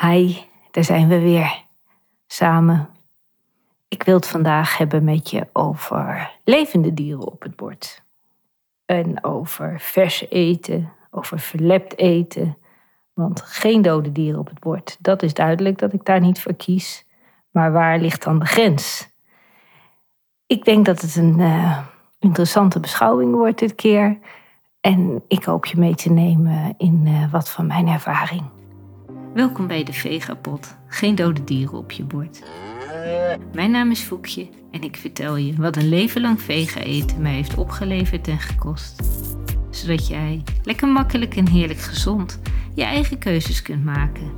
Hi, daar zijn we weer. Samen. Ik wil het vandaag hebben met je over levende dieren op het bord. En over vers eten, over verlept eten. Want geen dode dieren op het bord. Dat is duidelijk dat ik daar niet voor kies. Maar waar ligt dan de grens? Ik denk dat het een uh, interessante beschouwing wordt dit keer. En ik hoop je mee te nemen in uh, wat van mijn ervaring. Welkom bij de Vegapot. Geen dode dieren op je bord. Mijn naam is Foekje en ik vertel je wat een leven lang vega eten mij heeft opgeleverd en gekost. Zodat jij lekker makkelijk en heerlijk gezond je eigen keuzes kunt maken.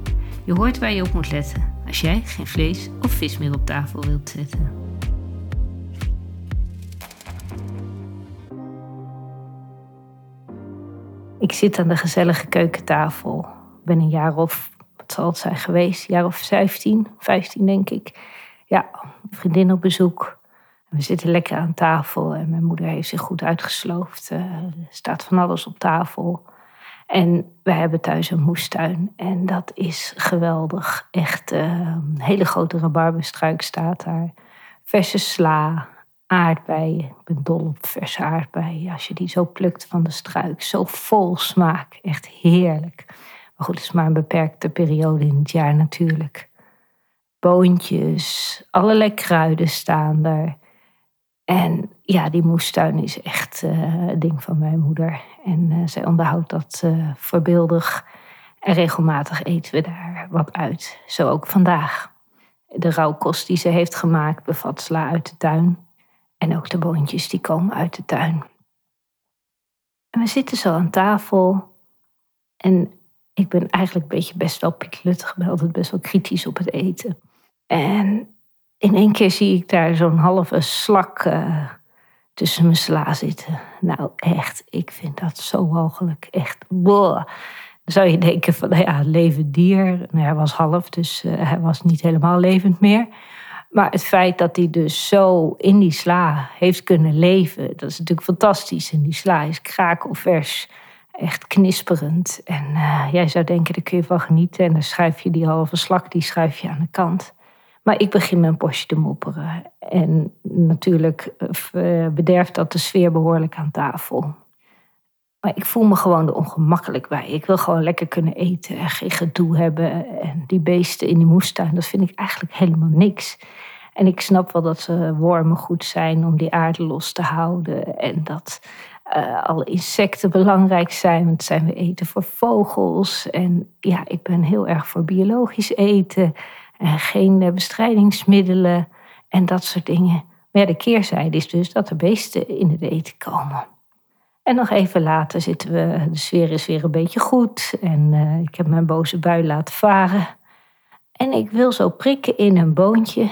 Je hoort waar je op moet letten als jij geen vlees of vis meer op tafel wilt zetten. Ik zit aan de gezellige keukentafel. Ben een jaar of zal het zijn geweest? Jaar of 17, 15 denk ik. Ja, vriendin op bezoek. We zitten lekker aan tafel en mijn moeder heeft zich goed uitgesloofd. Uh, er staat van alles op tafel. En we hebben thuis een moestuin en dat is geweldig. Echt uh, een hele grote rabarberstruik staat daar. Verse sla, aardbeien. Ik ben dol op verse aardbeien. Als je die zo plukt van de struik, zo vol smaak. Echt heerlijk. Maar goed, het is maar een beperkte periode in het jaar natuurlijk. Boontjes, allerlei kruiden staan er. En ja, die moestuin is echt uh, ding van mijn moeder. En uh, zij onderhoudt dat uh, voorbeeldig. En regelmatig eten we daar wat uit. Zo ook vandaag. De rauwkost die ze heeft gemaakt bevat sla uit de tuin. En ook de boontjes die komen uit de tuin. En we zitten zo aan tafel. En ik ben eigenlijk een beetje best wel pikluttig. Ik ben best wel kritisch op het eten. En in één keer zie ik daar zo'n halve slak uh, tussen mijn sla zitten. Nou, echt, ik vind dat zo mogelijk. Echt, boah. Dan zou je denken van, nou ja, levend dier. Nou, hij was half, dus uh, hij was niet helemaal levend meer. Maar het feit dat hij dus zo in die sla heeft kunnen leven, dat is natuurlijk fantastisch. En die sla is krakelvers echt knisperend. En uh, jij zou denken, daar kun je van genieten. En dan schuif je die halve slak, die schuif je aan de kant. Maar ik begin mijn postje te mopperen. En natuurlijk uh, bederft dat de sfeer behoorlijk aan tafel. Maar ik voel me gewoon er ongemakkelijk bij. Ik wil gewoon lekker kunnen eten en geen gedoe hebben. En die beesten in die moestuin, dat vind ik eigenlijk helemaal niks. En ik snap wel dat ze wormen goed zijn om die aarde los te houden. En dat uh, alle insecten belangrijk zijn. Want zijn we eten voor vogels. En ja, ik ben heel erg voor biologisch eten. En geen bestrijdingsmiddelen en dat soort dingen. Maar de keerzijde is dus dat er beesten in het eten komen. En nog even later zitten we, de sfeer is weer een beetje goed. En uh, ik heb mijn boze bui laten varen. En ik wil zo prikken in een boontje.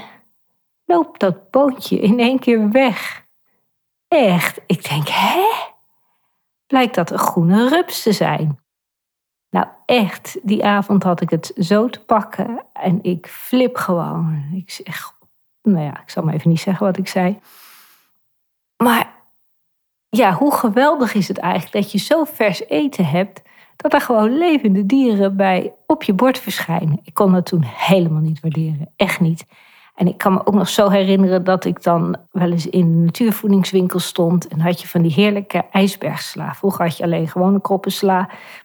Loopt dat boontje in één keer weg. Echt, ik denk, hè? Blijkt dat een groene rups te zijn. Nou echt, die avond had ik het zo te pakken en ik flip gewoon. Ik zeg, nou ja, ik zal maar even niet zeggen wat ik zei. Maar ja, hoe geweldig is het eigenlijk dat je zo vers eten hebt dat er gewoon levende dieren bij op je bord verschijnen. Ik kon dat toen helemaal niet waarderen, echt niet. En ik kan me ook nog zo herinneren dat ik dan wel eens in de natuurvoedingswinkel stond. En had je van die heerlijke ijsbergsla. Vroeger had je alleen gewone kroppensla.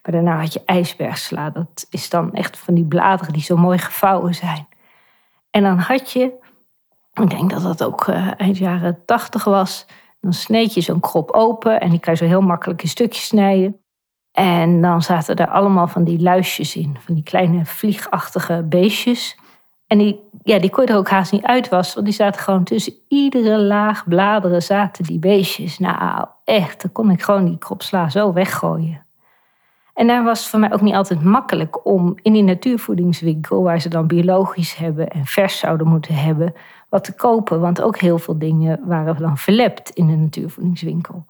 Maar daarna had je ijsbergsla. Dat is dan echt van die bladeren die zo mooi gevouwen zijn. En dan had je, ik denk dat dat ook uh, eind jaren tachtig was. Dan sneed je zo'n krop open en die kan je zo heel makkelijk in stukjes snijden. En dan zaten er allemaal van die luisjes in. Van die kleine vliegachtige beestjes. En die, ja, die kon er ook haast niet uitwassen, want die zaten gewoon tussen iedere laag bladeren zaten die beestjes. Nou, echt, dan kon ik gewoon die kropsla zo weggooien. En daar was het voor mij ook niet altijd makkelijk om in die natuurvoedingswinkel, waar ze dan biologisch hebben en vers zouden moeten hebben, wat te kopen. Want ook heel veel dingen waren dan verlept in de natuurvoedingswinkel.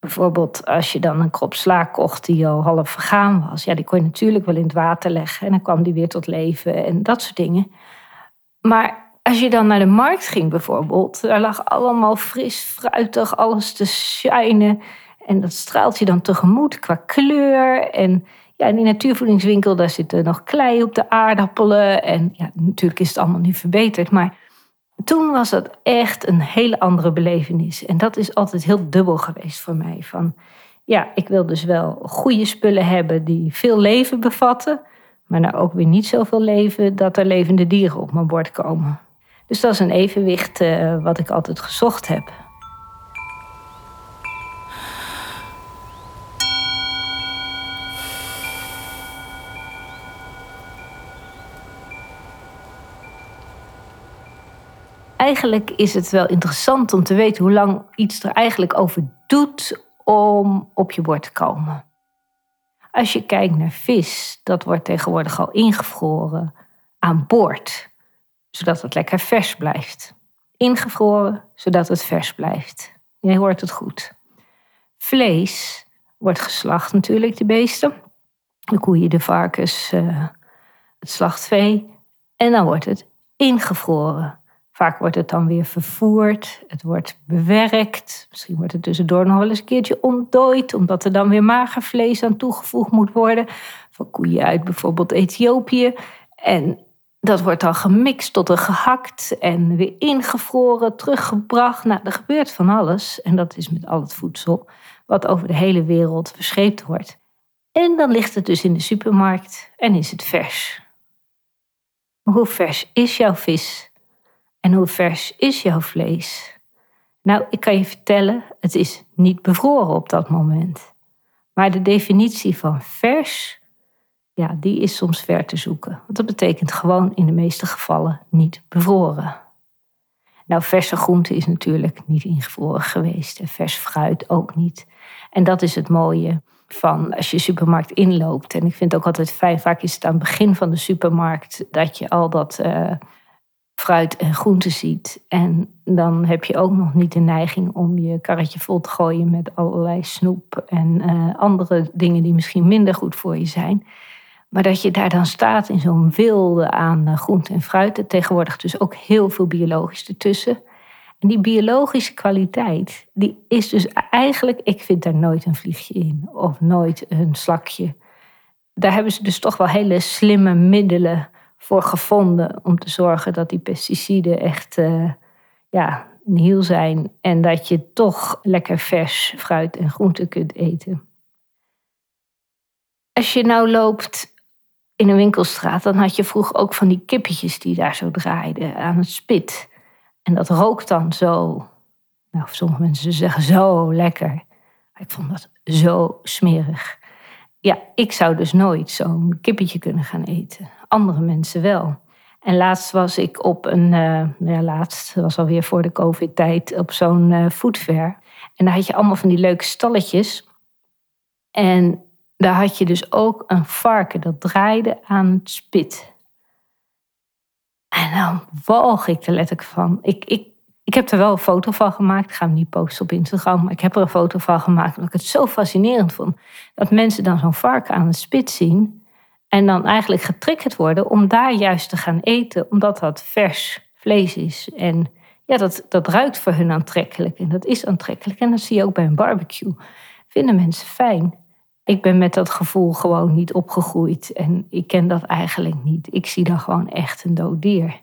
Bijvoorbeeld als je dan een krop sla kocht die al half vergaan was. Ja, die kon je natuurlijk wel in het water leggen en dan kwam die weer tot leven en dat soort dingen. Maar als je dan naar de markt ging bijvoorbeeld, daar lag allemaal fris, fruitig, alles te shinen. En dat straalt je dan tegemoet qua kleur. En ja, in die natuurvoedingswinkel, daar zit nog klei op de aardappelen. En ja, natuurlijk is het allemaal nu verbeterd. Maar toen was dat echt een hele andere belevenis. En dat is altijd heel dubbel geweest voor mij. Van, ja, ik wil dus wel goede spullen hebben die veel leven bevatten. Maar nou ook weer niet zoveel leven dat er levende dieren op mijn bord komen. Dus dat is een evenwicht uh, wat ik altijd gezocht heb. Eigenlijk is het wel interessant om te weten hoe lang iets er eigenlijk over doet om op je bord te komen. Als je kijkt naar vis, dat wordt tegenwoordig al ingevroren aan boord, zodat het lekker vers blijft. Ingevroren, zodat het vers blijft. Je hoort het goed. Vlees wordt geslacht natuurlijk, de beesten. De koeien, de varkens, uh, het slachtvee. En dan wordt het ingevroren. Vaak wordt het dan weer vervoerd, het wordt bewerkt. Misschien wordt het tussendoor nog wel eens een keertje ontdooid, omdat er dan weer magervlees aan toegevoegd moet worden. Van koeien uit bijvoorbeeld Ethiopië. En dat wordt dan gemixt tot een gehakt en weer ingevroren, teruggebracht. Nou, er gebeurt van alles. En dat is met al het voedsel wat over de hele wereld verscheept wordt. En dan ligt het dus in de supermarkt en is het vers. Hoe vers is jouw vis? En hoe vers is jouw vlees? Nou, ik kan je vertellen, het is niet bevroren op dat moment. Maar de definitie van vers, ja, die is soms ver te zoeken. Want dat betekent gewoon in de meeste gevallen niet bevroren. Nou, verse groente is natuurlijk niet ingevroren geweest. En vers fruit ook niet. En dat is het mooie van als je supermarkt inloopt. En ik vind het ook altijd fijn, vaak is het aan het begin van de supermarkt dat je al dat uh, fruit en groente ziet. En dan heb je ook nog niet de neiging om je karretje vol te gooien met allerlei snoep en uh, andere dingen die misschien minder goed voor je zijn. Maar dat je daar dan staat in zo'n wilde aan uh, groente en fruit. Tegenwoordig dus ook heel veel biologisch ertussen. En die biologische kwaliteit, die is dus eigenlijk, ik vind daar nooit een vliegje in of nooit een slakje. Daar hebben ze dus toch wel hele slimme middelen voor gevonden om te zorgen dat die pesticiden echt uh, ja, nieuw zijn en dat je toch lekker vers fruit en groente kunt eten. Als je nou loopt in een winkelstraat, dan had je vroeger ook van die kippetjes die daar zo draaiden aan het spit. En dat rookt dan zo. Nou, sommige mensen zeggen zo lekker. Ik vond dat zo smerig. Ja, ik zou dus nooit zo'n kippetje kunnen gaan eten andere mensen wel. En laatst was ik op een, uh, ja, laatst was alweer voor de COVID-tijd, op zo'n uh, foodfair. En daar had je allemaal van die leuke stalletjes. En daar had je dus ook een varken dat draaide aan het spit. En dan walg ik er letterlijk van. Ik, ik, ik heb er wel een foto van gemaakt. Ik ga hem niet posten op Instagram. Maar ik heb er een foto van gemaakt. Omdat ik het zo fascinerend vond. Dat mensen dan zo'n varken aan het spit zien. En dan eigenlijk getriggerd worden om daar juist te gaan eten, omdat dat vers vlees is. En ja, dat, dat ruikt voor hun aantrekkelijk en dat is aantrekkelijk. En dat zie je ook bij een barbecue. Vinden mensen fijn. Ik ben met dat gevoel gewoon niet opgegroeid en ik ken dat eigenlijk niet. Ik zie dan gewoon echt een dood dier.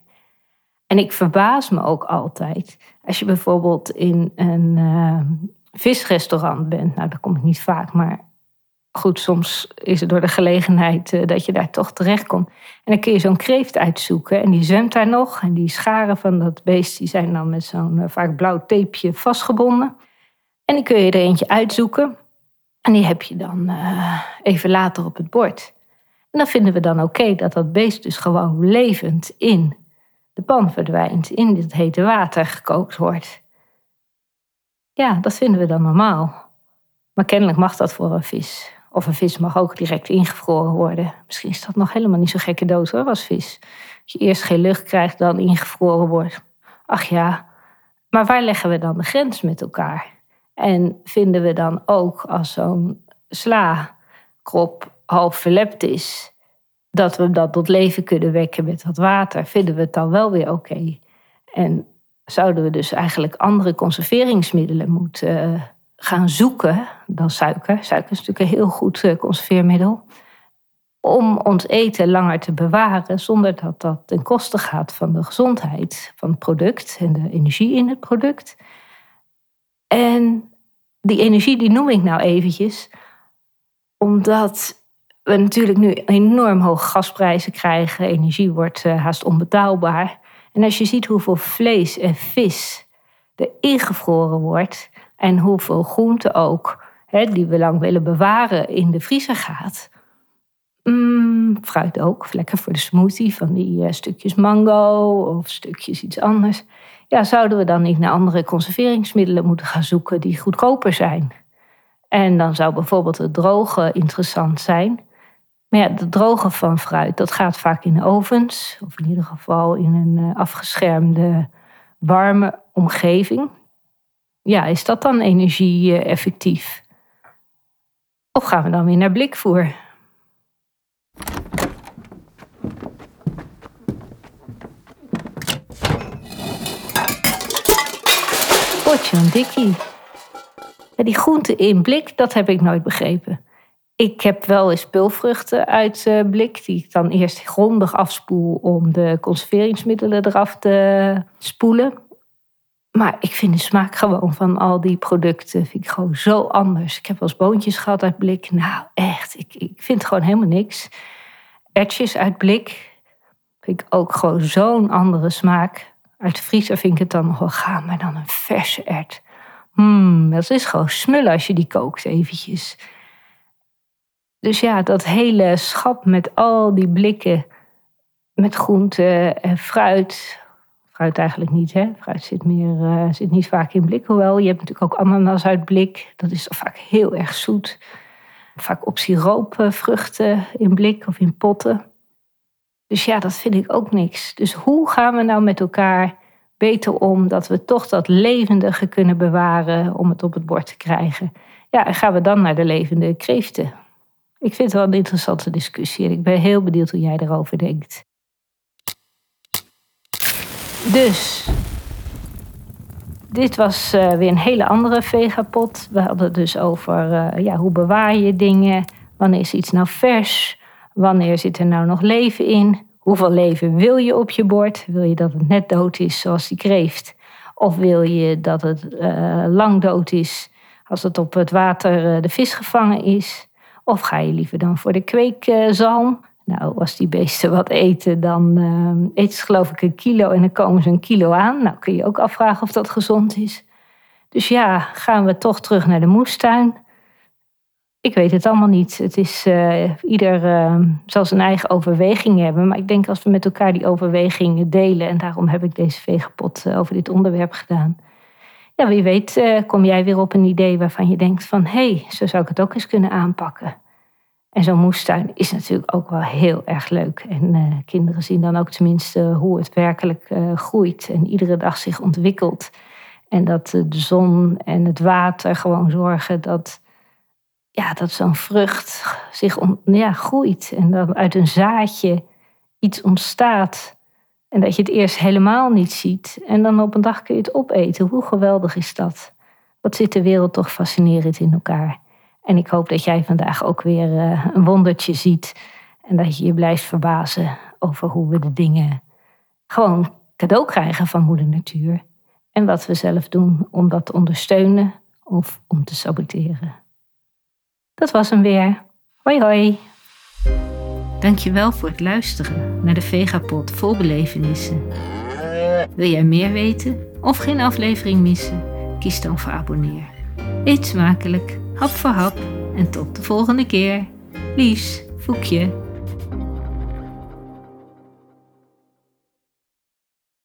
En ik verbaas me ook altijd. Als je bijvoorbeeld in een uh, visrestaurant bent, nou daar kom ik niet vaak, maar goed, soms is het door de gelegenheid uh, dat je daar toch terechtkomt. En dan kun je zo'n kreeft uitzoeken en die zwemt daar nog. En die scharen van dat beest die zijn dan met zo'n uh, vaak blauw tapeje vastgebonden. En die kun je er eentje uitzoeken. En die heb je dan uh, even later op het bord. En dan vinden we dan oké dat dat beest dus gewoon levend in de pan verdwijnt. In dit hete water gekookt wordt. Ja, dat vinden we dan normaal. Maar kennelijk mag dat voor een vis. Of een vis mag ook direct ingevroren worden. Misschien is dat nog helemaal niet zo gekke dood hoor, als vis. Als je eerst geen lucht krijgt, dan ingevroren wordt. Ach ja, maar waar leggen we dan de grens met elkaar? En vinden we dan ook als zo'n sla-krop half verlept is, dat we dat tot leven kunnen wekken met dat water, vinden we het dan wel weer oké. En zouden we dus eigenlijk andere conserveringsmiddelen moeten gaan zoeken dan suiker. Suiker is natuurlijk een heel goed eh, conserveermiddel. om ons eten langer te bewaren zonder dat dat ten koste gaat van de gezondheid van het product en de energie in het product. En die energie die noem ik nou eventjes, omdat we natuurlijk nu enorm hoge gasprijzen krijgen. Energie wordt uh, haast onbetaalbaar. En als je ziet hoeveel vlees en vis er ingevroren wordt en hoeveel groente ook, hè, die we lang willen bewaren, in de vriezer gaat. Mm, fruit ook, lekker voor de smoothie van die uh, stukjes mango of stukjes iets anders. Ja, zouden we dan niet naar andere conserveringsmiddelen moeten gaan zoeken die goedkoper zijn? En dan zou bijvoorbeeld het droge interessant zijn. Maar ja, het drogen van fruit, dat gaat vaak in ovens. Of in ieder geval in een eh, afgeschermde, warme omgeving. Ja, is dat dan energie-effectief? Of gaan we dan weer naar blikvoer? Potje een dikkie. Die groente in blik, dat heb ik nooit begrepen. Ik heb wel eens pulvruchten uit uh, blik, die ik dan eerst grondig afspoel om de conserveringsmiddelen eraf te spoelen. Maar ik vind de smaak gewoon van al die producten vind ik gewoon zo anders. Ik heb wel eens boontjes gehad uit blik. Nou, echt, ik, ik vind gewoon helemaal niks. Ertjes uit blik vind ik ook gewoon zo'n andere smaak. Uit de vriezer vind ik het dan nog wel gaan, maar dan een verse ert. Mmm, dat is gewoon smullen als je die kookt eventjes. Dus ja, dat hele schap met al die blikken met groente en fruit. Fruit eigenlijk niet, hè? Fruit zit, meer, uh, zit niet vaak in blik. Hoewel, je hebt natuurlijk ook ananas uit blik. Dat is vaak heel erg zoet. Vaak op siroopvruchten in blik of in potten. Dus ja, dat vind ik ook niks. Dus hoe gaan we nou met elkaar beter om dat we toch dat levendige kunnen bewaren om het op het bord te krijgen? Ja, en gaan we dan naar de levende kreeften? Ik vind het wel een interessante discussie en ik ben heel benieuwd hoe jij erover denkt. Dus, dit was uh, weer een hele andere vegapot. We hadden het dus over uh, ja, hoe bewaar je dingen, wanneer is iets nou vers, wanneer zit er nou nog leven in, hoeveel leven wil je op je bord, wil je dat het net dood is zoals die kreeft, of wil je dat het uh, lang dood is als het op het water de vis gevangen is. Of ga je liever dan voor de kweekzalm? Nou, als die beesten wat eten, dan uh, eten ze geloof ik een kilo en dan komen ze een kilo aan. Nou, kun je ook afvragen of dat gezond is. Dus ja, gaan we toch terug naar de moestuin? Ik weet het allemaal niet. Het is, uh, ieder uh, zal zijn eigen overweging hebben. Maar ik denk als we met elkaar die overwegingen delen... en daarom heb ik deze vegapot over dit onderwerp gedaan... Ja, wie weet uh, kom jij weer op een idee waarvan je denkt van... hé, hey, zo zou ik het ook eens kunnen aanpakken. En zo'n moestuin is natuurlijk ook wel heel erg leuk. En uh, kinderen zien dan ook tenminste hoe het werkelijk uh, groeit en iedere dag zich ontwikkelt. En dat de zon en het water gewoon zorgen dat, ja, dat zo'n vrucht zich ja, groeit. En dat uit een zaadje iets ontstaat en dat je het eerst helemaal niet ziet. En dan op een dag kun je het opeten. Hoe geweldig is dat? Wat zit de wereld toch fascinerend in elkaar. En ik hoop dat jij vandaag ook weer uh, een wondertje ziet. En dat je je blijft verbazen over hoe we de dingen gewoon cadeau krijgen van Moeder Natuur. En wat we zelf doen om dat te ondersteunen of om te saboteren. Dat was hem weer. Hoi hoi. Dankjewel voor het luisteren naar de Vegapod vol belevenissen. Wil jij meer weten of geen aflevering missen? Kies dan voor abonneer. Eet smakelijk, hap voor hap en tot de volgende keer. Liefs, Voekje.